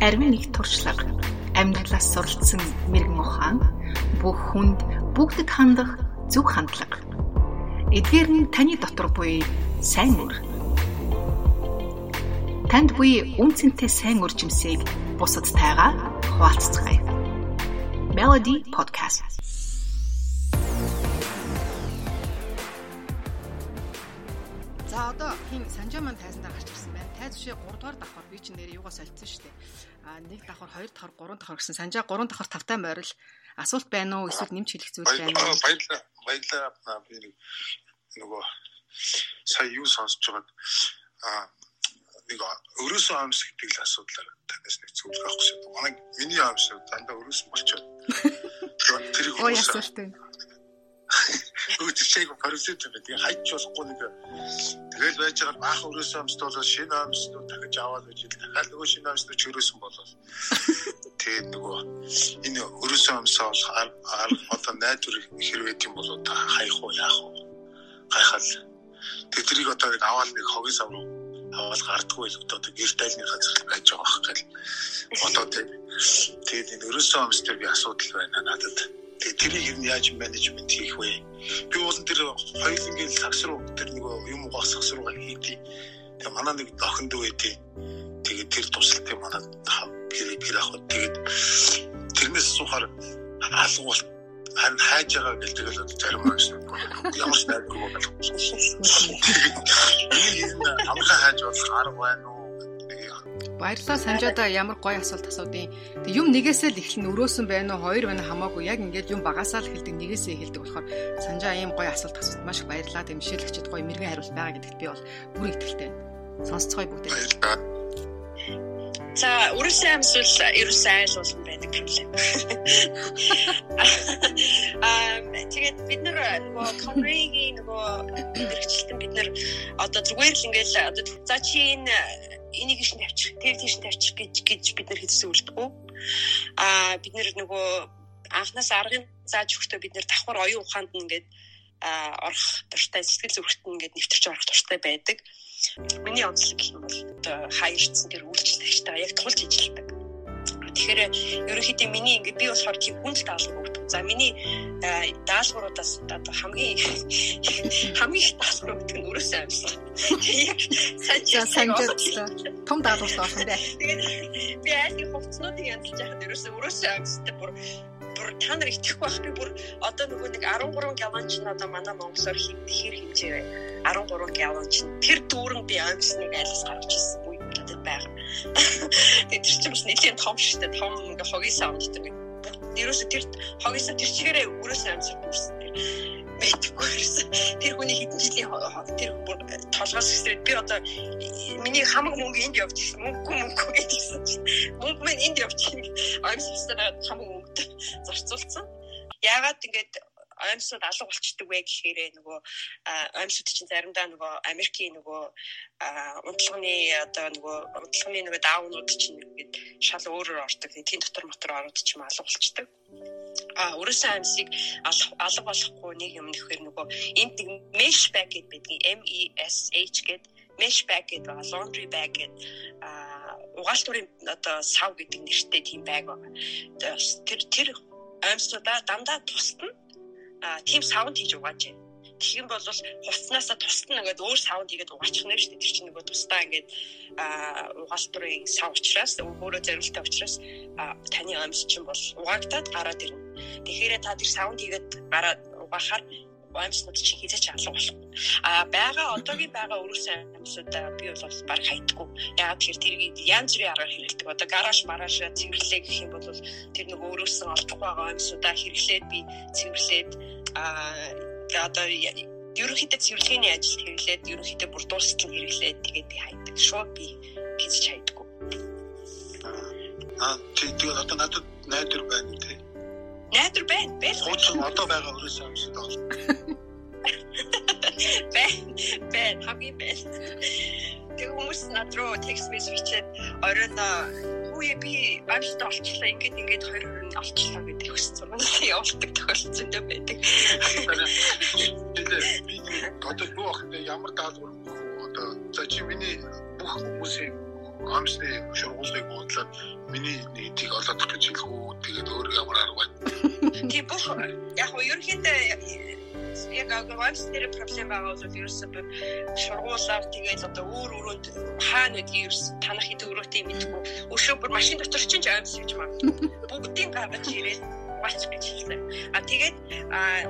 Арвин нэг туршлага амьдралаас суралцсан мэрэгэн ухаан бүх хүнд бүгдэд хандах зөв хандлага. Эдгээр нь таны дотор буй сайн үр. Танд буй үнцэнтэй сайн үржимсийг бусадтайгаа хуваалцгаая. Melody Podcast. За одоо хин санжаа маань тайзандаа гарч байна. Тайз бишээ 3 дугаар давхар би чинь нэр юугаа солилцсон шүү дээ. А нэг давхар, хоёр давхар, гурван давхар гэсэн санжаа 3 давхар тавтай морил асуулт байна уу? Эсвэл нэмж хэлэх зүйл байна уу? Баярлалаа. Баярлалаа. Би нөгөө сая юу сонсож байгаад а нэг өрөөсөө амс гэдэг л асуудлаар танаас нэг зөвлөх авах гэсэн. Манай миний амс дандаа өрөөсөн болчиход. Тэр их асуулт. Өө тийшээ паразит юм. Тэгээ хайч болохгүй нэг тэгэл байж байгаа баах өрөөсөн амст бол шинэ амст дахиж аваад гэж дахиад нөгөө шинэ амст чөрөөсөн болол. Тэгээд нөгөө энэ өрөөсөн амсаа бол одоо найдвар хэрвээ тийм бол та хаях уу яах уу гайхал. Тэгээд тэрийг одоо нэг аваад нэг хогийн сав руу аваад гардггүй л одоо гэр тайлныхаа зэрэг байж байгаа бах гэл. Одоо тэгээд энэ өрөөсөн амс дээр би асуудал байна надад Тэгээ тэрийг нь яаж менежмент хийх вэ? Би бол тэр хоёулангийн сагс руу тэр нэг юм угаах сагс руугаа хийдий. Тэгээ манай нэг охин дүү байдیں۔ Тэгээ тэр тусалтай манай гэр гэр ах. Тэгээд тэрнээс сухаар хаалгуул харин хайж байгаа гэл тэгэл зарим хүмүүс ямар ч найдваргүй болох. Энэ амхан хайж болох арга байна уу? Баярлалаа санжаада ямар гоё асуулт асуудیں۔ Тэг юм нэгээсээ л эхлэн өрөөсөн байна уу, хоёр байна хамаагүй яг ингээд юм багасаа л хэлдэг нэгээсээ хэлдэг болохоор санжаа ийм гоё асуулт асуулт маш их баярлалаа. Тэг мишэлэгчэд гоё мэрэгэн хариулт байгаа гэдэгт би бол бүр ихтэй. Сонсцгоё бүгдээ. За, өрөөсөн амьсвал ерөөсөө айлуулсан байдаг проблем. Аа, тэгээд бид нар нөгөө Conry-гийн нөгөө мэрэгчлэн бид нар одоо зүгээр л ингээл одоо за чи энэ энийг иш тавьчих, тэр тийш тавьчих гэж гэж бид нар хэлсэн үлдэггүй. Аа бид нар нөгөө анхнаас аргын зааж өгөхдөө бид нар давхар оюун ухаанд ингээд орох дуртай сэтгэл зүрхт нь ингээд нэвтэрч орох дуртай байдаг. Миний онцлог гэх юм бол одоо хаярчсан тэр үйлчлэгчтэй яг тулж ижилдэг. Тэгэхээр ерөнхийдөө миний ингээд би болохоор тийм хүн л даалгавар өгдөг. За миний даалгавруудаас одоо хамгийн хамгийн их даалгавар өгдөг нь өрөөсөө амьсан. Яг санжаа санжаа том даалгавар болох юм байна. Тэгээд би айлын хувцснуудыг янзлж яхад ерөөсөө өрөөсөө амьстай бүр бүр та нар итгэх байх. Би бүр одоо нөгөө нэг 13 галон ч одоо манай Монголоор хэр хэмжээ 13 галон ч тэр дүүрэн би амьсныг айлс гаргаж ирсэн надад байгаа. Тэгээд тэр чинь бас нэлийн том шигтэй том ингээ хогийн саунд гэдэг. Ерөөсө тэр хогийн сав тэр чигээрээ өрөөсөө амьсгал бүрсэн тэр мэдгүй ирсэн. Тэр хүний хэдэн жилийн тэр толгоос хэсрээд би одоо миний хамаг мөнгө энд явж ирсэн. Мөнгө мөнгө гэдгийгсэн чинь мөнгө минь энд явж ирсэн. Амьсгал хамаг мөнгө зарцуулсан. Яагаад ингэж амьсууд алга болчдөг вэ гэхээр нөгөө амьсууд чинь заримдаа нөгөө Америкийн нөгөө унтлагын одоо нөгөө унтлагын нөгөө даунууд чинь ингээд шал өөрөөр ордог. Тийм дотор мотор ороод ч юм алга болчдөг. А өрөөсөө амьсыг алга болохгүй нэг юм нэхэр нөгөө энд mesh bag гэдэг байдгийг M E S H гэдэг mesh bag гэдэг байгаа laundry bag гэдэг а угаалтурын одоо сав гэдэг нэртэй тийм байг байгаа. Тэр тэр амьсуудаа дандаа тусна тийм савнд хийж угааж байна. тэгэх юм бол хувцснаасаа тусна ингээд өөр саунд хийгээд угаачих нэ шүү дээ. Тэр чинь нөгөө тусдаа ингээд угаалтрын сав учраас өөрөө зориултаа учраас таны амьс чинь бол угаагдаад гараад ирнэ. Тэгэхээр та тэр саунд хийгээд гараад угаахаар амьснууд чинь хизээч алга болохгүй. А байгаа одоогийн байгаа өрөөсөн амьсуудаа би бол баг хайдаггүй. Яагаад тэгэхээр тэрийг янз бүрийн аргаар хэрэглэдэг. Одоо гараж мараашаа цэвэрлээ гэх юм бол тэр нөгөө өрөөсөн олдох байгаа амьсуудаа хэрэглээд би цэвэрлээд а одоо ерөнхийдөө цэвэрлэгээний ажилд хэрэглээд ерөнхийдөө бүр дуустал хэрэглээд тэгээд би хайдаг. Шууд би хизэж хайдаггүй. Аа тэгээд одоо надад найдар байна тий найдар байна. Бэл. Хуучин одоо байгаа өрөөсөө амьсад бол. Бэн. Бэн хамгийн бэл. Тэг хүмүүс над руу текст мессеж бичээд оройно үе би амьд олчлаа ингээд ингээд хоёр өрн олчлаа гэдэг хүссэн зургаас явуулдаг тохиолдсон юм байдаг. Би одоо вэ ямар даалгавар одоо за чи миний бүх хүмүүсийн амсны шургуулгыг бодлоод миний нийтийг олоодох гэж хэлэхүү тэгээд өөр ямар арга байна. Тийм бүх яг нь ерөнхийдөө яг агаваас тэр проблем байгаа бол ерөөсөө шургуулаар тэгээд одоо өөр өрөөнд хаана гэдгийг ерөөс танах хэд өрөөтэй мэдгүй өшөө бүр машин дотор чинь амьс гэж маа. Бүгдийн гаргаж ирээд угаач гэж хэлсэн. А тэгээд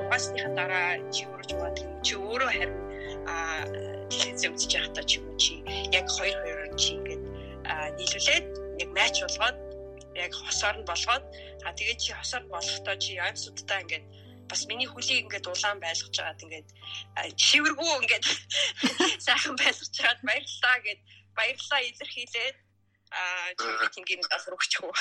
угаасныхаа дараа чи өөрөө угаад юм. Чи өөрөө харин а телевиз үзэж байхдаа чи юм чи? Яг хоёр хоёр чи ингээд нийлүүлээд яг матч болгоод яг хосоор нь болгоод а тэгээд чи хосоор болохдоо чи амьсуудтай ингээд бас миний хөлийг ингээд улаан байлгаж байгаад ингээд шивэргүү ингээд сайхан байлгаж байгаад баярлалаа гэд баярлалаа илэрхийлээд аа чингийн бас руучих уу.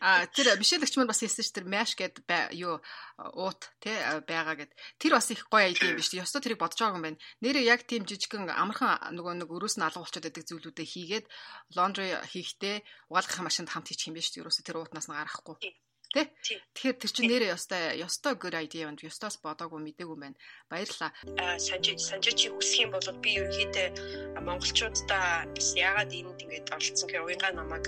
А тэр Мишель Лчман бас хэлсэн ш тэр маш гэд юу уут тий байгаа гэд тэр бас их гоё айди юм биш ёстой тэрийг бодож байгаа юм байна. Нэрээ яг тийм жижигхэн амархан нөгөө нэг өрөөс нь алга болчиход байдаг зүйлүүдээ хийгээд лондри хийхдээ угаалгах машинд хамт хийчих юм биш үү? Ерөөсө тэр уутнаас нь гарахгүй. Тэ? Тэгэхээр тэр чинь нэрээ ёстой ёстой good idea юм. Ёстоос бодоогүй мдээгүй байна. Баярлалаа. Аа санжи санжи чи хүсэх юм бол би ерөнхийдөө монголчуудаа яагаад энд ингэж оролцсон гэхээр уянга намайг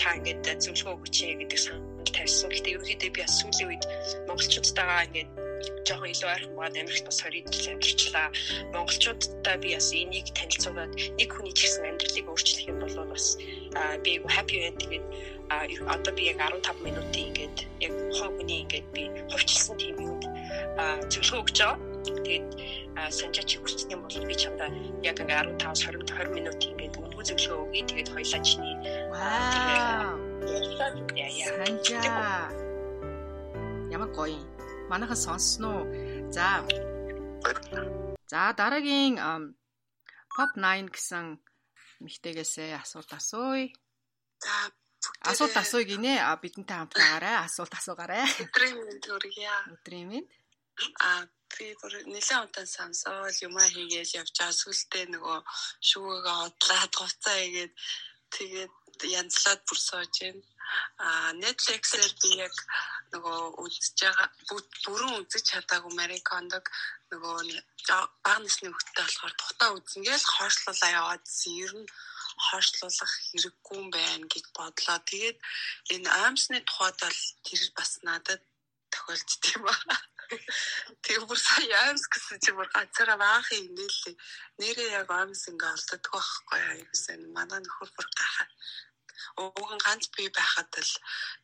та ингэж зөвлөгөө өгч гэдэг санал тавьсан. Гэхдээ ерөнхийдөө би бас сүүлийн үед монголчуудтайгаа ингэж жоохон илүү ойрхон бод Америкт бас 20 жил амьдарчлаа. Монголчуудтай би бас энийг танилцуулаад нэг хүний ч гэсэн амьдралыг өөрчлөх юм бол бас би айгу happy байна. Тэгээд одоо би яг 15 минутын ингээд яг хоо хүний ингээд би хувьчилсан тийм юм зөвлөгөө өгч байгаа. Тэгээд санжаач хүссэн юм бол би чамдаа яг ингээд 15 20 20 минутын ингээд өнгөө зөвлөгөө өгье. Тэгээд хоёлаа чиний Вау. Санжаа. Ямар гоё юм манайхан сонссноо. За. За дараагийн Pop 9 гэсэн мэгтэйгээсээ асуулт асууя. За асуулт асууя гинэ. А бидэнтэй хамт байгаарай. Асуулт асуугаарай. Өдрийн мэнд хүргье. Өдрийн мэнд. А би бүр нэлээд удаа сонсоод юмаа хийгээл явж байгаа сүлдээ нөгөө шүүгээ одлаад гоцоо игээд тэгээд янзлаад бүр сууж байна. А Netflix-ээр би яг нөгөө үзэж байгаа бүрэн үзэж чадаагүй Марикондог нөгөө бага насны хүүхдтэй болохоор тухтаа үзнгээл хойшлуулаа яваад ер нь хойшлуулах хэрэггүй юм байна гэж бодлоо. Тэгээд энэ аимсны тухайд бол тэр бас надад тохиолдсон юм байна. Тэгээ бүр сая аимс гэсэн чи бүр ганцаараа баахын инээлээ. Нэрээ яг аимс ингээ олддог байхгүй юу? Юусэн манай нөхөр бүр гахаа уг нь ганц бие байхад л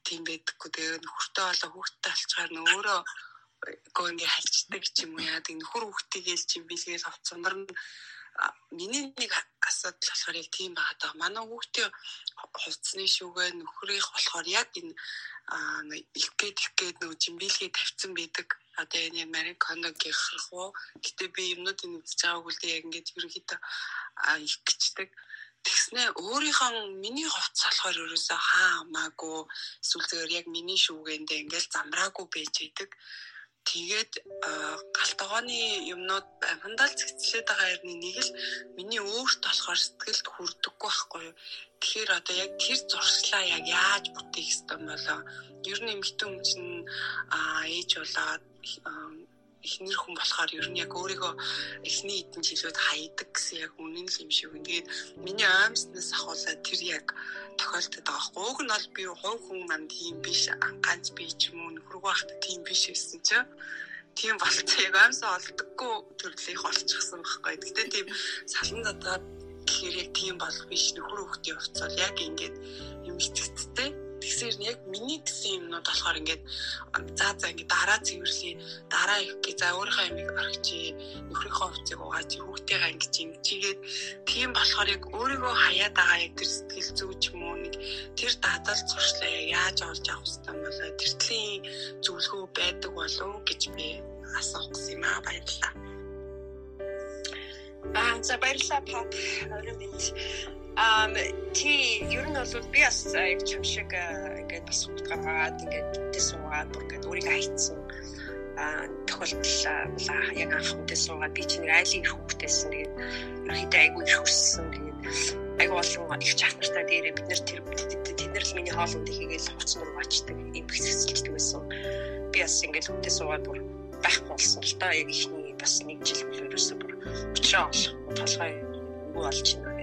тийм байдаггүй. Тэгээ нөхөртөө болоо хүүхдтэй алчгаар нь өөрөө гоо ингээ халчдаг ч юм уу яа. Тэг нөхөр хүүхдтэйгээл чим билгээл авцсандар нь миний нэг асуудал болохоор яг тийм байгаа даа. Манай хүүхдээ хувцсны шүүгээ нөхрийнх болохоор яг энэ их гээд их гээд нөгөө жимбилгээ тавьсан байдаг. Одоо энэ Американог гихрах уу. Гэтэ би юмнуудыг үзэж байгаагүй л яг ингээд ерөнхийдөө их гिचдэг. Тэгснээ өөрийнхөө миний хувцс болохоор ерөөсөө хаа хамаагүй зөвөр яг миний шүүгэндээ ингээл замраагүй байж идэг. Тэгээд галтгооны юмнууд амандал зэгцлээд байгаа хэрний нэг л миний өөрт болохоор сэтгэлд хүрдэггүй байхгүй юу. Тэгэхээр одоо яг тэр зуршлаа яг яаж бүтээх ёстой болоо. Ер нь эмэгтэй хүн чинь ээж болоод эхнэр хүн болохоор ер нь яг өөрийгөө эхний эдэн жилүүд хайдаг гэсэн яг үнэн л юм шиг. Тэгээд миний аимснаас ахуулаад тэр яг тохиолдод байгаа хгүй. Уг нь бол би хувь хүн манд тийм биш. Ганц би ч юм уу нөхрөө байхдаа тийм биш байсан чинь тийм болцоо яг аимсаа олдоггүй төрлийнх олчихсан байхгүй. Гэтэ тийм салан задгаад гэхээр яг тийм болох биш нөхөр хүүхдийн хувцас бол яг ингээд юм эцэгцтэй Тэгэхээр яг миний гэсэн юмнууд болохоор ингээд за за ингээд дараа цэвэрлэе дараа их гээ за өөрийнхөө амиг барахчи нөхрийнхөө хувцыг угааж хүүхдтэйгээ ингэж ингэчигээд тийм болохоор яг өөрийгөө хаяад байгаа яг тэр сэтгэл зүй ч юм уу нэг тэр дадал зуршлаа яаж олж авах хэрэгтэй юм болоо тэртлийн зөвлөгөө байдаг болов гэж би асуух гэсэн юм аа баярлалаа. Аа за баярлалаа пап. Орой минь. Um чи ер нь бол би бас яг чим шиг ингээд бас гаргаад ингээд үдээ суугаад бүр ингээд өөрийгөө хайцсан тохиолдол яг анх үдээ суугаад би чинь айлын их хүүхдээсэн тэгээд ерөөхдөө айгүй их өссөн тэгээд айгүй олон их чах нартай дээрээ бид нар тэр тэд нар л миний хоолнд хийгээл хуц нур бачдаг юм хэсэлцдэг байсан. Би бас ингээд үдээ суугаад бүр байхгүй болсон л та яг ихний бас нэг жил ерөөсөө бүр өчрөө олох толгой юу болж байна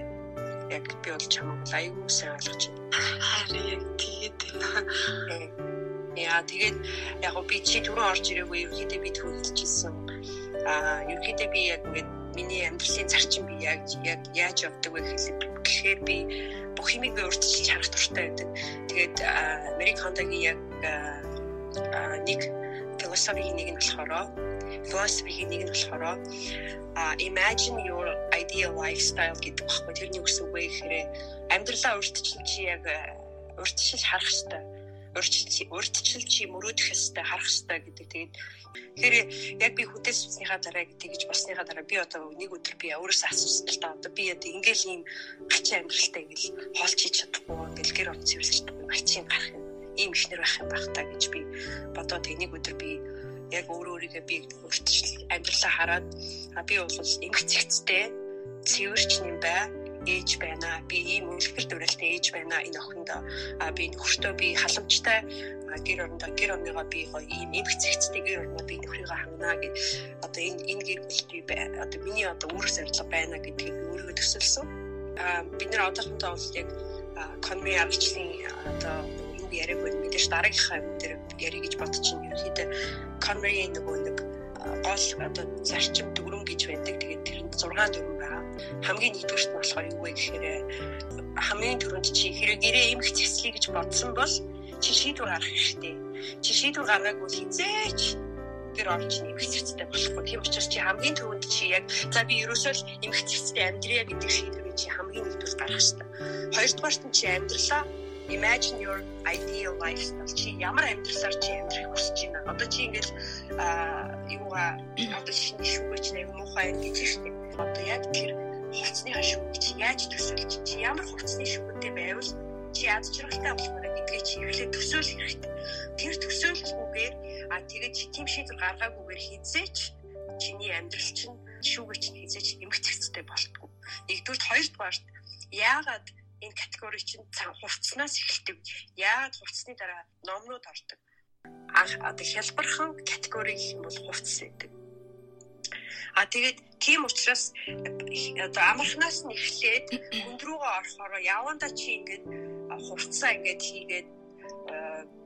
яг би бол чамайг аюу сайн ойлгож байна. Харин яг тэгээд Яа тэгээд яг би чи түрүү орж ирээгүй ерөөдөө би төлөвлөжсэн. Аа ерөөдөө би яг ингээд миний амьдралын зарчим би яг яг яаж явдаг вэ гэхээр би бүх юмыг би өөрчилж харах туфтаа байдаг. Тэгээд Америк Хондагийн яг нэг философийн нэг нь болохоор philosophy-ийн нэг нь болохоор imagine your ideal lifestyle гэдэг багхгүй тэрний үгс үг вэ гэхээр амьдралаа өөрчилж чи яг өөрчилж харах хэрэгтэй өөрчилж өөрчилж чи мөрөөдөх ёстой харах ёстой гэдэг. Тэгээд тэгэхээр яг би хүнээс үснийхаа дараа тэгж болсныхаа дараа би одоо нэг өдөр би өөрөөсөө асуусан л та одоо би одоо ингээл ийм гачин амьдралтай ингээл хоолч хийж чадахгүй ингээл гэр орон цэвэрлж чадахгүй гачин гарах юм ийм ихнэр байх юм байх та гэж би бодоод нэг өдөр би яг өөрөө өөрийгөө би өөрчил амьдралаа хараад би бол эмгцэгцтэй цэвэрч юм бай ээж байна. Би ийм үлгэр дууралтай ээж байна энэ охинд би нөхөртөө би халамжтай. Гэр орондоо гэр орныгоо би гоё ийм эмгцэгцтэй гэр орноо би нөхрийгөө хангана гэж одоо энэ энэ гэр бүл би одоо миний одоо үүрэг зорилго байна гэдгийг өөрийгөө төсөлсөн. Бид нар одоохондоо бол яг конми аргачлалын одоо үг яриаг бол мэдээж дараагийнхаа юм дээр ярих гэж бодчихно. Ерөнхийдөө Conway нөгөө нэг гол одоо зарчим дүрэн гэж байдаг. Тэгээд тэрэнд 6 дүрэн байгаа. Хамгийн нэгдүгürt нь болохоор юу вэ гэхээр хамгийн түрүүнд чи хэрэг гэрээ эмх зэслэе гэж бодсон бол чи шийдвэр гаргах хэрэгтэй. Чи шийдвэр гаргаагүй хизээч гэр орч нэмэх зэцтэй болохгүй. Тийм учраас чи хамгийн түрүүнд чи яг за би ерөөсөө л эмх зэцтэй амьдрия гэдэг шийдвэрийг чи хамгийн нэгдүгээр гаргах хэрэгтэй. Хоёрдугаарт нь чи амьдралаа imagine your ideal lifestyle чи ямар амьдралаар чи амьдрахыг хүсэж байна. Одоо чи ингээл юугаа одоо шинэ шүүгч нэг муухай гэж штеп. Одоо яг тэр хувцсны шүүг чи яаж төсөөлж чи ямар хувцсны шүүгтэй байвал чи ад жаргалтай болох вэ гэдгийг чи эхлээд төсөөлөх хэрэгтэй. Тэр төсөөлөхгүйгээр а тэгээд чи тийм шийдвэр гаргаагүйгээр хизээч чиний амьдрал чинь шүүгч нь хизээч эмгцэгцтэй болтгоо. Нэгдүгээр хоёрдугаарт яагаад энэ категори чинь хувцснаас эхэлдэг. Яагаад хувцсны дараа номнууд ордог? Анх одоо хялбархан категори гэх юм бол хувцс гэдэг. А тэгээд тийм учраас одоо амархнаас нь эхлээд хүнд рүүгээ орохоор явандаа чи ингээд хувцсаа ингээд хийгээд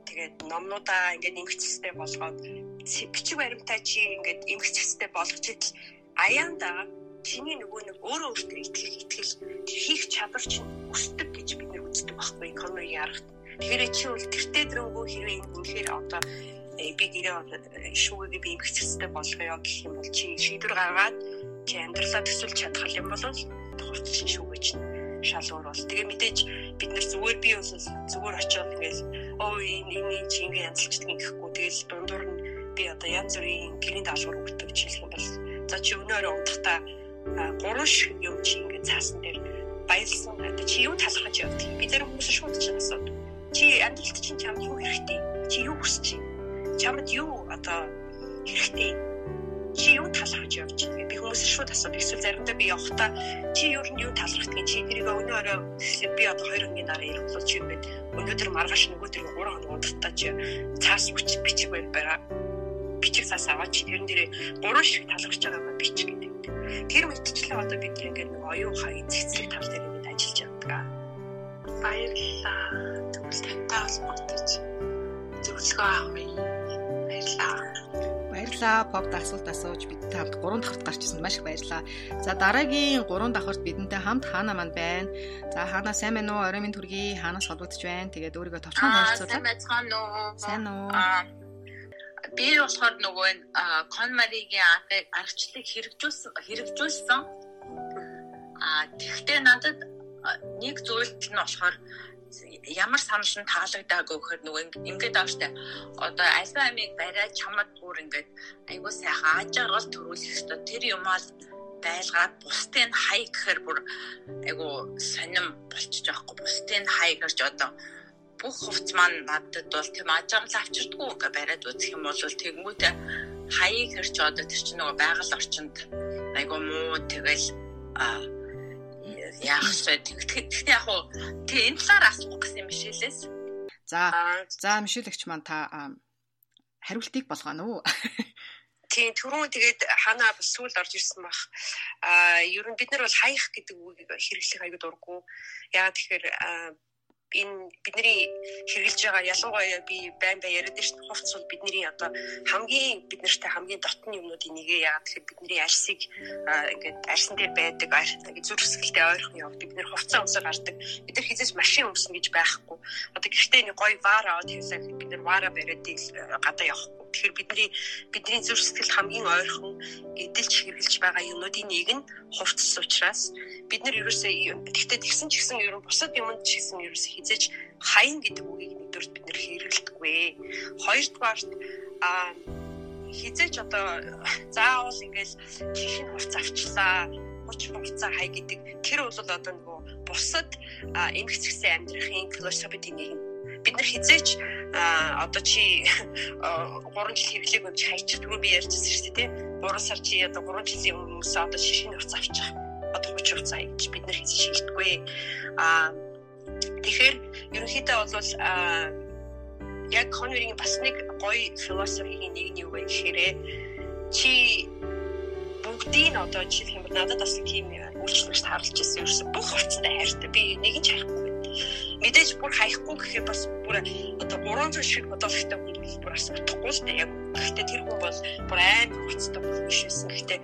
тэгээд номнуудаа ингээд нэмэгцэстэй болгоод бичиг баримтаа чи ингээд эмгцэстэй болгож идэл аяанда чиний нөгөө нэг өөрөө өөртөө итгэх итгэл хийх чадвар чинь өсдөг гэж бид нэр үздэг байхгүй экономикийн аргад. Тэгэхээр чи бол тэртээ дөрөнгөө хэрвээ энэ үнэхээр одоо э, би гэрээ э, шүүгээ би эмгэгцэстэй болгоё гэх юм бол чи шийдвэр гаргаад чи амьдралаа төсөлж чадах юм бол хувц шин шүүгээ чинь шал өөр бол. Тэгээ мэдээж бид нар зүгээр би бол зүгээр очиод ингээл оо энэ энэ чи ингээ янзлчдаг гэхгүй тэгэл дундуур нь би одоо янз бүрийн гэрийн даалгавар өгдөг хэлэх юм бол за чи өнөөрөө унтахтаа гурван шиг юм чи ингээд цаасан дээр баялсан одоо чи юу талхаж явдаг би тэр хүмүүс шууд чинь асууд чи амьдралд чинь чамд юу хэрэгтэй? Чи юу хүсэж байна? Чамд юу одоо хэрэгтэй? Чи юу талхаж явж байна би хүмүүс шууд асууд эсвэл заримдаа би явахдаа чи юу юу талхахдаг чи тэрийг өнөө орой. Би одоо 2 өдрийн дараа ирэх бол чи ингээд өнөөдөр маргааш нөгөөдөр 3 хоног удаа чи цаас үуч бичиг байга бичиг цаас аваад чи тэрэн дээрээ гурван шиг талхаж байгаа бичих гэдэг Тэр мэтчлээ одоо бид ингээд нэг оюун хаяг цэцлэг тал дээр ингээд ажиллаж байгаа. Баярлалаа. Тэгвэл тантай холбогдож зөвлөгөө авъя. Баярлалаа. баярлалаа. Попд асуулт асууж бид хамт 3 давхарт гарч ирсэнд маш их баярлалаа. За дараагийн 3 давхарт бидэнтэй хамт хаана маань байна. За хаана сайн байна уу? Оройн төргий хаанаас холбогдож байна. Тэгээд өөрийгөө товчхон танилцуулаа. Сайн байцгаана уу? Сайн уу? Би болохоор нөгөө Конмаригийн аргачлалыг хэрэгжүүлсэн хэрэгжүүлсэн. А тэгвэл надад нэг зүйл нь болохоор ямар санал нь таалагдаагүй гэхээр нөгөө ингээд ааштай одоо альва амиг бариад чамд бүр ингээд айгуу сайхан ажааргал төрүүлэх ёстой. Тэр юмаа байлгаад бусдын хай гэхээр бүр айгуу сонирм болчих жоохгүй бусдын хай гэж одоо бүх хувц маань надад бол тийм ажааргал авчирдггүй ингээ бариад үзэх юм бол тэгмүүтэ хаяг хэрч одоо тэр чинь нөгөө байгаль орчинд айгуу муу тэгэл яах вэ? Тэгтээ яг уу тэг энэ талаар асуух гэсэн юм бишээлээс. За за мишэлэгч маань та хариултыг болгоно уу? Тийм түрүүн тэгээд ханаа сүүл орж ирсэн бах. Аа ер нь бид нар бол хаях гэдэг үгийг хэрэглэх аягүй дурггүй. Яа тэгэхээр энэ бидний хэрэгжилж байгаа ялангуяа би байн бай яриад шүү дээ. Хувцс бол бидний одоо хамгийн бид нартай хамгийн дотны юмнуудын нэгэ яагаад тэгэхээр бидний арьсыг ингээд арьсан дээр байдаг ингээд зүрх сэтгэлтэй ойрхон явдаг. Бид нар хувцас өмсөөр гардаг. Бид нар хизээс машин өмснө гэж байхгүй. Одоо гэхдээ нэг гоё вар аваад хийлээ бид нар вара бариад гадаа явахгүй Тэгэхээр бидний бидний зүрх сэтгэл хамгийн ойрхон эдэлж хэрглэж байгаа юмнуудын нэг нь хувцас учраас бид нар ерөөсөө тэгтээ тэгсэн ч гэсэн ерөн бусад юмд ч гэсэн ерөөсөө хизээж хайн гэдэг үгийг нэгдүгээр бид нар хэрэглэдэггүй. Хоёрдугаарт а хизээч одоо заавал ингээл чихэн хувцас авчлаа 30 хувцас хай гэдэг тэр бол одоо нөгөө бусад эмгэгцсэн амьдрахын философийн нэг бид нар хизээч одоо чи 3 жил хэрэглээг өнч хайчих түрүү би ярьжсэн шүү дээ тий. 3 сар чи одоо 3 жилийн өмнөөс одоо шишин хувцас авчих одоо 30 хувцас гэж бид нар хийж шилдэггүй а тэгэхээр ерөнхийдөө бол яг конверийн бас нэг гоё философигийн нэг нь юу вэ гэхээр чи бүгдийг одоо жишээлх юм бол надад бас тийм үйлчлэгч харуулж ирсэн ерөөсөн бүх хувцастай хайртай. Би нэг нь харахгүй мэдээж бүр хаяхгүй гэхээр бас бүр одоо 300 шиг бодлоготой хүн бол бүр бас утгагүй л дээ яг гэхдээ тэр хүн бол бүр амар хүчтэй хүн шийсэн гэхдээ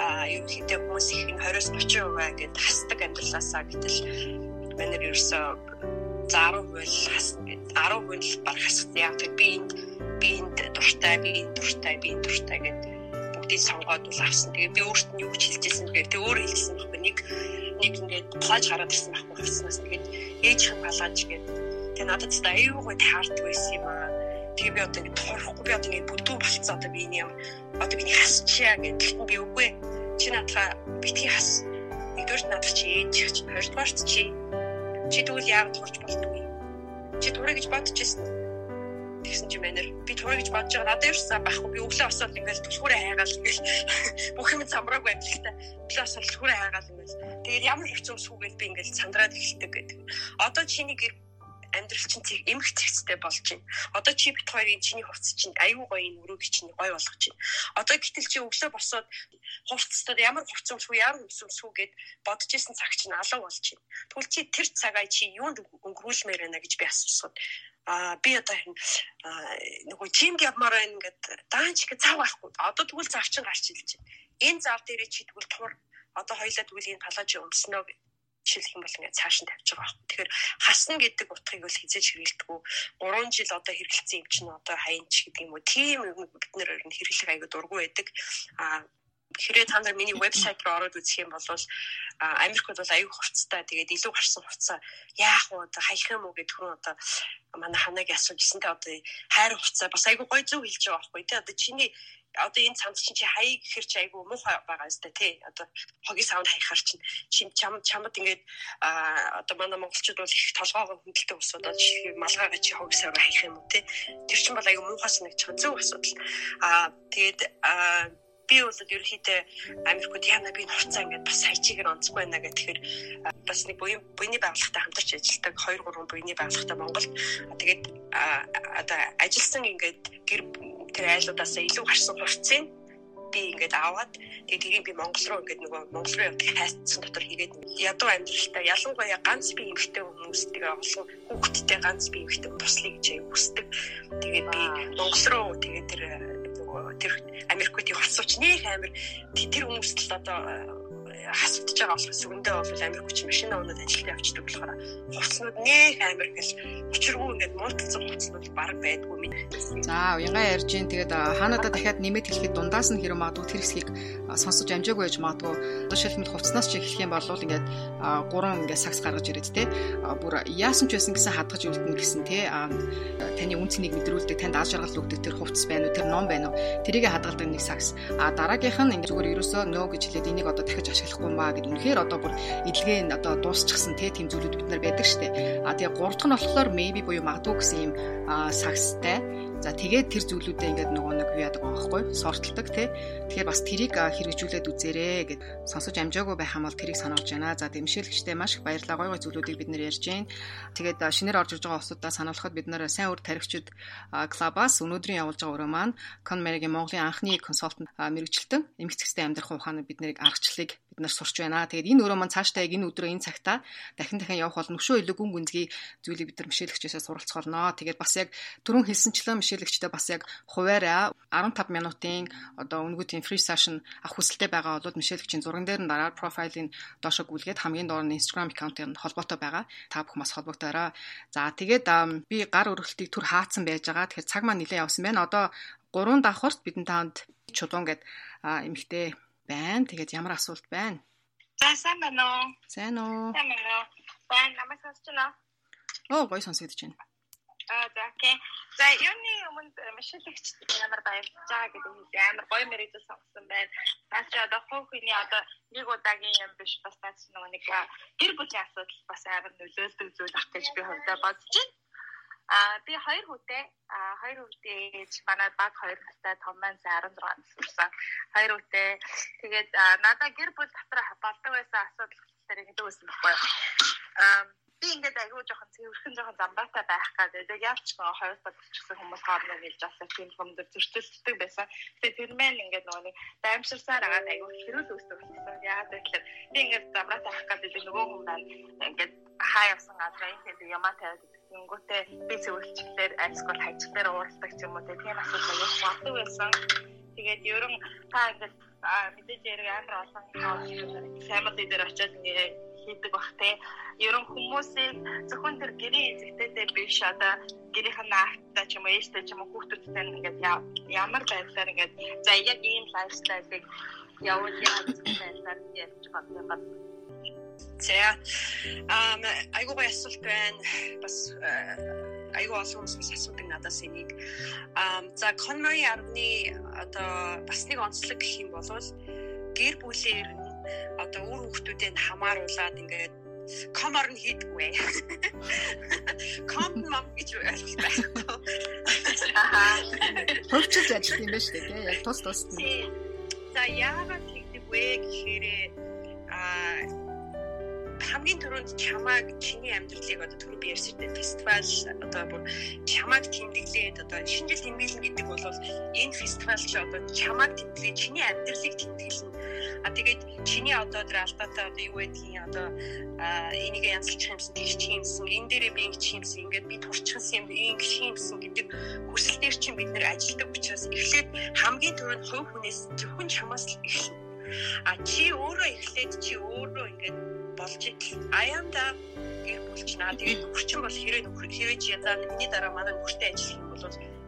а юу хийдэг хүмүүс их 20-с 30% гэд хасдаг амьдралаасаа гэтэл манер ерөөсөө 10% л хасна гэд 10% л баг хасдаг яг би энд би энд дуртай би энд дуртай би энд дуртай гэд бүгдийг сонгоод бол авсан. Тэгээ би өөртөө юу гэж хэлжсэн бэ? Тэгээ өөр хэлсэн байхгүй нэг нэг ингээд плаж гараад ирсэн байхгүй авснаас тэгээд ээж хэн балаач гээд тэгээ надад ч аюугүй таард байсан юм аа. Тэгээ би одоо ингээд туурахгүй би одоо ингээд бүдүү болцсон одоо би энэ юм одоо би хасчаа гэдэг би үгүй чи надаа битгий хас. Нэгдүгээр надад чи ээж чи хоёрдугаарт чи чи тэгвэл яагаад турч болдгүй. Чи тураа гэж бодож ирсэн тэгсэн чи манер би тураа гэж бодож байгаа надад ерөөсөө байхгүй би өглөө осоод ингээл түлхүүрээ хайгаал ингээл бүх юм замбрааг байдлахтай өглөө осоод түлхүүрээ хайгаал ингээл тэгээд ямар хэцүү сүүгээл би ингээл сандраад эхэлдэг гэдэг. Одоо чиний гэр амьдрал чинь эмх цэгцтэй болж байна. Одоо чи бит хоёрын чиний хувцас чинь аюу гоё энэ өрөөг чинь гоё болгож байна. Одоо гэтэл чи өглөө босоод хувцастад ямар хувцас өмсөх ямар өмсөх өмсөх гэд бодож исэн цаг чинь алуу болж байна. Тэгвэл чи тэр цагаа чи юунд өнгөрүүлмээр байна гэж би асуусаад а би одоо нөгөө жим явмаар байна ингээд даанч их цав байхгүй. Одоо тэгвэл завчин гарч илж байна. Энэ зав дээрээ чи тэгвэл тур одоо хоёлаа тэгвэл энэ палаж өмснөө жишээлх юм бол ингээд цааш нь тавьж байгаа байхгүй. Тэгэхээр хасна гэдэг утгыг бол хизээж хэрэглэдэггүй. 3 жил одоо хэрэгэлсэн юм чинь одоо хаянч гэдэг юм уу. Тийм бид нэр хэрэглэх аягүй дургүй байдаг. А хэрэг та нар миний вебсайт руу ороод үзэх юм бол Америкт бол аюу хувцастай. Тэгээд илүү гарсан хувцас. Яах вэ? Одоо хаях юм уу гэдэг хүн одоо манай ханаг асууж ирсэнтэй одоо хайр хувцас. Бас аюу гой зүг хэлж байгаа байхгүй тий одоо чиний одоо энэ цамц чинь чи хаяг гэхэр чи айгу муухай байгаа юм тий одоо хогийн савнд хаяхаар чинь чим чам чамд ингээд одоо манай монголчууд бол их толгоогоо хөндлөлтөй усууд одоо жишээ малгайгаа чи хогийн саваар хаях юм уу тий тэр чинь бол айгу муухай санагдчих зөв асуудал. Аа тэгээд би бол ерөөхдөө Америкт яна би нурцаа ингээд бас хайчигээр онцгүй байна гэхээр бас нэг буян буйны байгууллагатай хамтарч ажилладаг 2 3 буйны байгууллагатай Монголд тэгээд одоо ажилласан ингээд гэр тэр айлуудаасаа илүү гарсан хувцсыг би ингээд аваад тэгээд тэрийг би Монгол руу ингээд нөгөө Монгол руу явдаг хайцсан дотор хийгээд ядуу амьдралтай ялангуяа ганц би эмэгтэй хүмүүс тэгээ олон хүүхэдтэй ганц би эмэгтэй туслая гэж хүсдэг. Тэгээд би Монгол руу тэгээд тэр тэр Америкт их олсууч. Нэх амир тэр хүмүүст л одоо хасагдж байгаа болохоос өндөө бол амир хүч машина унаад ажилд явчихдаг болохоор хувцснууд нэх амир гэл учиргүй ингээд муулталцсан хувцснууд баг байдгүй минь. За уянгаа ярьж гин. Тэгээд хаанада дахиад нэмэт хэлэхэд дундаас нь хэрэв магадгүй тэр хэсгийг сонсож амжаагүй байж магадгүй. Одоо шилмэл хувцснаас ч эхлэх юм бол ингээд гурван ингээд сакс гаргаж ирээд те. Бүр яасан ч байсан гэсэн хадгаж үлдэнэ гэсэн те. Таны үнцнийг мэдрүүлдэг танд аз жаргал өгдөг тэр хувцс байна уу тэр ном байна уу? Тэрийг хадгалдаг нэг сакс. А дараагийнх нь ингээд зүгээр ерөөсөө нөө гэж хэлээд энийг одоо дахиж ашиглах болохгүй маа гэд үнэхээр одоо бүр эдлэгээ нь одоо дуусчихсан те тийм зүйлүүд бид нар байдаг штэ. А тэгээ гурав дахь нь болохоор maybe буюу магадгүй гэсэн юм сакстай За тэгээд тэр зүйлүүдээ ингээд нөгөө нэг юу яадаг байхгүй сорталдаг тий. Тэгэхээр бас тэрийг хэрэгжүүлээд үзээрэй гэд сонсож амжаагүй байх юм бол тэрийг сануулж байна. За дэмшээлэгчтэй маш их баярлалаа. Гой гой зүйлүүдийг бид нэр ярьж байна. Тэгээд шинээр орж иж байгаа усудаа сануулхад бид нэр сайн үр тарихчид клабаас өнөөдрийн явуулж байгаа өрөө маань Conmeriгийн Монголын анхны консалтант мэрэгчлэн эмгэгцэстэй амьдрах ухааны бид нарыг аргачлалыг бид нар сурч байна. Тэгээд энэ өрөө маань цаашдаа яг энэ өдрөө энэ цагтаа дахин дахин явах бол нөхшөө илүү гүн гүнзгий зүйлийг бид нар мишэлэгчээсээ суралцах болно. Тэгээд бас яг түрүүн хэлсэнчлэн бишээлэгчтэй бас яг хуваараа 15 минутын одоо өнгөтийн free session авах хүсэлтэй байгаа бол бишээлэгчийн зурган дээр нь дараад профайлыг доошо гүйлгээд хамгийн доор нь Instagram аккаунтын холбоотой байгаа. Та бүхэн бас холбогдоорой. За тэгээд би гар өргөлтийг түр хаацсан байж байгаа. Тэгэхээр цаг маань нэлээд явсан байна. Одоо гурван давхарт бидэн таанд чулуун гэд эмхтэй байна. Тэгээд ямар асуулт байна? За сайн байна уу? Сайн уу? Сайн байна уу? Байна. Намайг сонсож байна? Оо гоё сонсогдож байна. Аа за окей. За юуны өмнө машилагч ямар баярлж байгаа гэдэг нь амар гоё мэрэгдэл сонгосон байна. Наач одоо хувь хүний одоо нэг удаагийн юм биш бас наач нэг гэр бүлийн асуудал бас амар нөлөөлдөг зүйл ах гэж би хувьдаа бодож байна. Аа би хоёр хүүтэй. Аа хоёр хүүтэй ээж манай баг хоёр настай том маань 16 нас хүрсэн. Хоёр хүүтэй. Тэгээд надад гэр бүл дотор болдог байсан асуудал хэрэг гэдэг байсан байхгүй юу? Аа би ингээд аягүй жоохон цэвэрхэн жоохон замбаатай байх гэдэг. Яавч нөгөө хоёр болчихсон хүмүүс хоорондоо нийлж авсан тийм хүмүүс зөрчилддөг байсан. Тэгээ тэр мэн ингээд нөгөө нэг даймширсаар агаад аягүй хэрүүл үүсдэг болсон. Яагаад гэвэл би ингээд замбаатай байх гэдэг нөгөө хүмүүс маань ингээд хаа явсан газар ингээд ямаа тавиад Тэнгүүтээ би зөвлөлчлөөр альскол хажлаар уурладаг ч юм уу тийм асуудал аяг болдог байсан. Тэгээд ерөн та ингээд мэдээж яриг амар олон саймал дээр очиод ингээд хийдэг бах те. Ерөн хүмүүсийг зөвхөн тэр гэрийн эзэгтэйтэй биш одоо гэрийнхэн наахтай ч юм уу ээжтэй ч юм уу хүүхдүүдтэй ингээд ямар байдлаар ингээд за яг ийм лайфстайлыг явуул яаж байдлаар ярьж байна За ам айгуу асуулт байна. Бас айгуу олон хүмүүс асуудаг надаас энийг. Ам за Conmary арганы одоо бас нэг онцлог гэх юм бол гэр бүлээр нь одоо үр хүүхдүүдийг хамааруулад ингээд комор нь хийдэггүй. Ком мам гэж ойлгох байхгүй. Хөвчөж ажиллах юм байна шүү дээ. Яг тус тус. За яагаад тэгдэг вэ гэхээр а хамгийн түрүүнд чамааг чиний амьдралыг одоо түрүү би ярьсан дээ фестивал одоо бүр чамааг тэмдэглээд одоо шинэ жил тэмдэглэн гэдэг бол энэ фестивал чи одоо чамааг тэмдэглээ чиний амьдралыг тэмдэглэн а тэгээд чиний одоо тэр алдаатай одоо юу гэдгийг одоо энийг янзлчих юмсан тийш чи юмсан энэ дээрээ би ингэж юмсан ингээд би турчсан юм ингэж юмсан гэдэг хүсэл дээр чинь бид нэр ажилдаг учраас эхлээд хамгийн түрүүнд хувь хүнээс зөвхөн чамаас л эхэлнэ. А чи өөрөө эхлээд чи өөрөө ингээд болж идэл. Аяанда гэр бүл чинь аа тэгээд нөхөрчин бол хэрэг нөхөр хэрэг чи янзаа миний дараа манай нөхөртэй ажиллах юм бол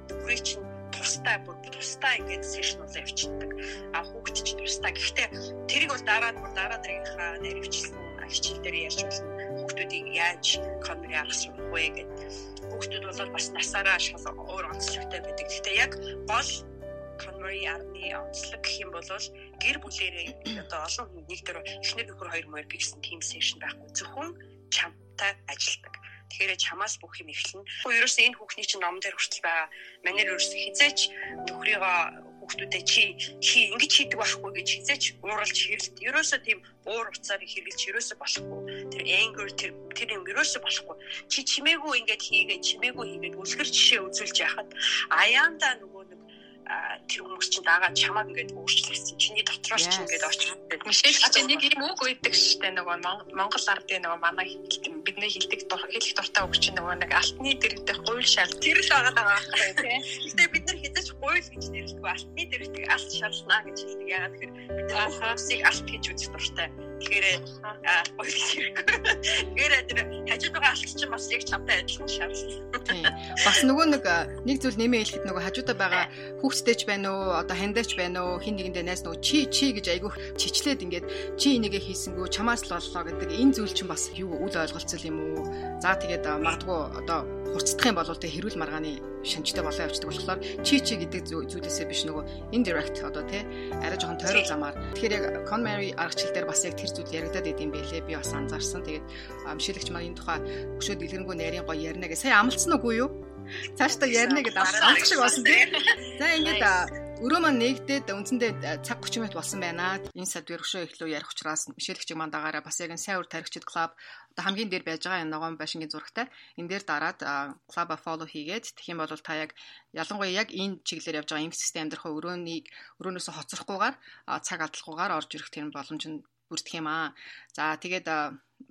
нөхрийг чинь тустай бүр тустай ингээд сэшнүүл явчихдаг. А хүүхд чинь тустай. Гэхдээ тэрийг бол дараа нь дараа дараагийнхаа нэрвчлсэн хичээл дээр ярьж болно. Хүүхдүүдийг яаж камерын арга сурах вэ гэдэг. Хүүхдүүд бол бас насаараа шал өөр онцлогтой байдаг. Гэхдээ яг гол Convery арны онцлог гэх юм бол гэр бүлэрээ одоо олон хүн нэг дээр эхнэр нөхөр хоёр морь гэсэн team session байхгүй зөвхөн чамтай ажилладаг. Тэгэхээр чамаас бүх юм эхэлнэ. Ерөөсөө энэ хүүхний чинь ном дээр хүртэл байгаа. Манер ерөөсөө хизээч нөхрийгөө хүүхдүүдэд чи чи ингэж хийдэг байхгүй гэж хизээч ууралж хэрэлт. Ерөөсөө тийм уур уцаар хэрглэж ерөөсөө болохгүй. Тэр anger тэр тэр юм ерөөсөө болохгүй. Чи чимээгүй ингэж хийгээ чимээгүй хийгээд үлгэр жишээ үзүүлж яхад аяанда нэг тэр хүмүүс чинь дагаад чамаг ингээд өөрчлөсөн. Чиний дотроос чинь ингээд орчихсон. Мишель чинь нэг юм үг үйдэг штэ нөгөө Монгол ардын нөгөө манай хэлтэн бидний хилдэг хэлэх дуртай үг чинь нөгөө нэг алтны дэрэгдэх гуйл шал тэр л байгаа даа байхгүй тийм. Гэтэ бид нар хэзээ ч гуйл гэж нэрлэхгүй алтны дэрэгдэх алт шалнаа гэж хэлдэг. Ягаад тэгэхээр бид хаусыг алт гэж үзэх дуртай. Тэгэхээр гуйл гэж хэрэггүй. Тэгэхээр тэр хажууд байгаа алт чинь бас яг чамтай адилхан шал. Бас нөгөө нэг нэг зүйл нэмээ хэлэхэд нөгөө хажуудаа байгаа хүүхдтэйч байна уу одоо хандаач байна уу хин нэгэндээ найс нөгөө чи чи гэж айгүйх чичлээд ингээд чи энийгээ хийсэнгүү чамаас л боллоо гэдэг энэ зүйл чинь бас юу үл ойлголцол юм уу за тэгээд магадгүй одоо хурцдах юм бол тэг хэрүүл маргааны шинжтэй болоо явцдаг болохоор чи чи гэдэг зүйлээсээ биш нөгөө indirect одоо тий арай жоохон тойрол замаар. Тэгэхээр яг Conmary аргачлал дээр бас яг тэр зүйл яригадаад идэм байлээ. Би бас анзаарсан. Тэгээд мшилэгч маань энэ тухай өшөө дэлгэрэнгүй нарийн гоё ярина гэ сая амлцсан уу юу? Цаашдаа ярина гэдэг амлах шиг болсон тий. за ингээд Өрөө маань нэгдээд үндсэндээ цаг 30 минут болсон байна. Энэ сад өргөшөө ихлүү ярих учраас мишэлэгч маань дагаараа бас яг энэ сайн үр таригчид клуб одоо хамгийн дээр байж байгаа энэ ногоон байшингийн зурагтай энэ дээр дараад клуба фоллоу хийгээд тэгэх юм бол та яг ялангуяа яг энэ чиглэлээр явж байгаа систем амьдрах өрөөнийг өрөөнөөсөө хоцрохгүйгээр цаг алдлахгүйгээр орж ирэх тэр боломж нь бүрдэх юм аа. За тэгээд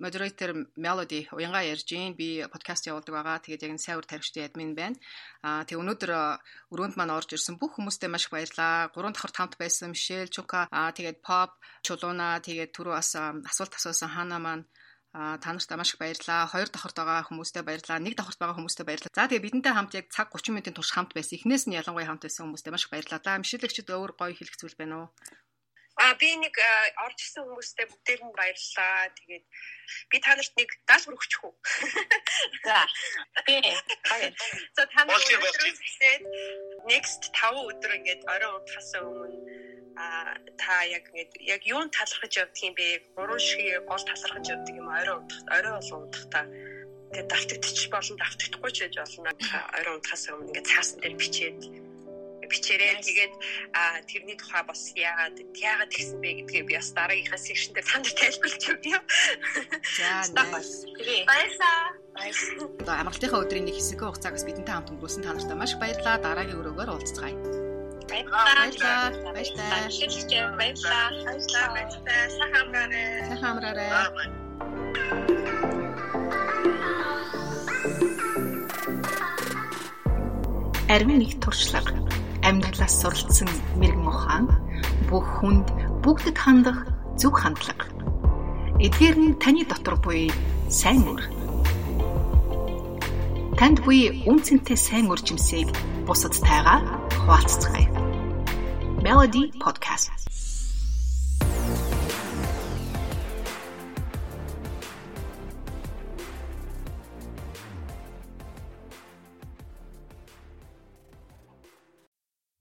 moderator Melody уянга ярьж гин би подкаст явуулдаг байгаа. Тэгээд яг энэ сайвар тарихчдын админ байна. Аа тэг өнөөдөр өрөөнд маань орж ирсэн бүх хүмүүстээ маш их баярлалаа. Гурван давхар тамт байсан Мишель, Чука, аа тэгээд Pop, Чулууна, тэгээд түрүү бас асуулт асуусан Хана маань А та нартай маш их баярлалаа. Хоёр давхарт байгаа хүмүүстээ баярлалаа. Нэг давхарт байгаа хүмүүстээ баярлалаа. За тэгээ бидэнтэй хамт яг цаг 30 минутын турш хамт байсан. Эхнээс нь ялангуяа хамт байсан хүмүүстээ маш их баярлалаа. Мишэлэгчд өөр гоё хэлэх зүйл байна уу? А би нэг орж ирсэн хүмүүстээ бүгдээр нь баярлалаа. Тэгээд би та нарт нэг даал өргөчих үү? За. Би. За та нар next 5 өдөр ингээд орой унтахаас өмнө а та яг ингээд яг юун талархаж явдаг юм бэ? Гурван шиг гол талархаж явдаг юм орой унтах орой бол унтахтаа тэгээд давтагдчих болон давтагдахгүй ч гэж болно. Орой унтахаас өмнө ингээд цаасан дээр бичээд бичээрэй. Тэгээд тэрний тухай бас яагаад яагаад тэгсэн бэ гэдгээ би бас дараагийнхаа секшн дээр танд тайлбарлаж өгье. За баярлалаа. Одоо амралтынхаа өдрийн нэг хэсэг хугацааг бас бидэнтэй хамт өнгөрүүлсэн та нартай маш баярлалаа. Дараагийн өрөөгөөр уулзцгаая. Баярлалаа. Баярлалаа. Баярлалаа. Баярлалаа. Баярлалаа. Сайхан амраарай. Арвин нэг туршлага амьдралаас суралцсан мэрэгэн ухаан бүх хүнд бүгдэд хандах зөв хандлага. Эдгээр нь таны дотор буй сайн үр. Танд буй үнцэнтэй сайн үржимсийг бусадтайгаа хуваалцгаая. Melody Podcast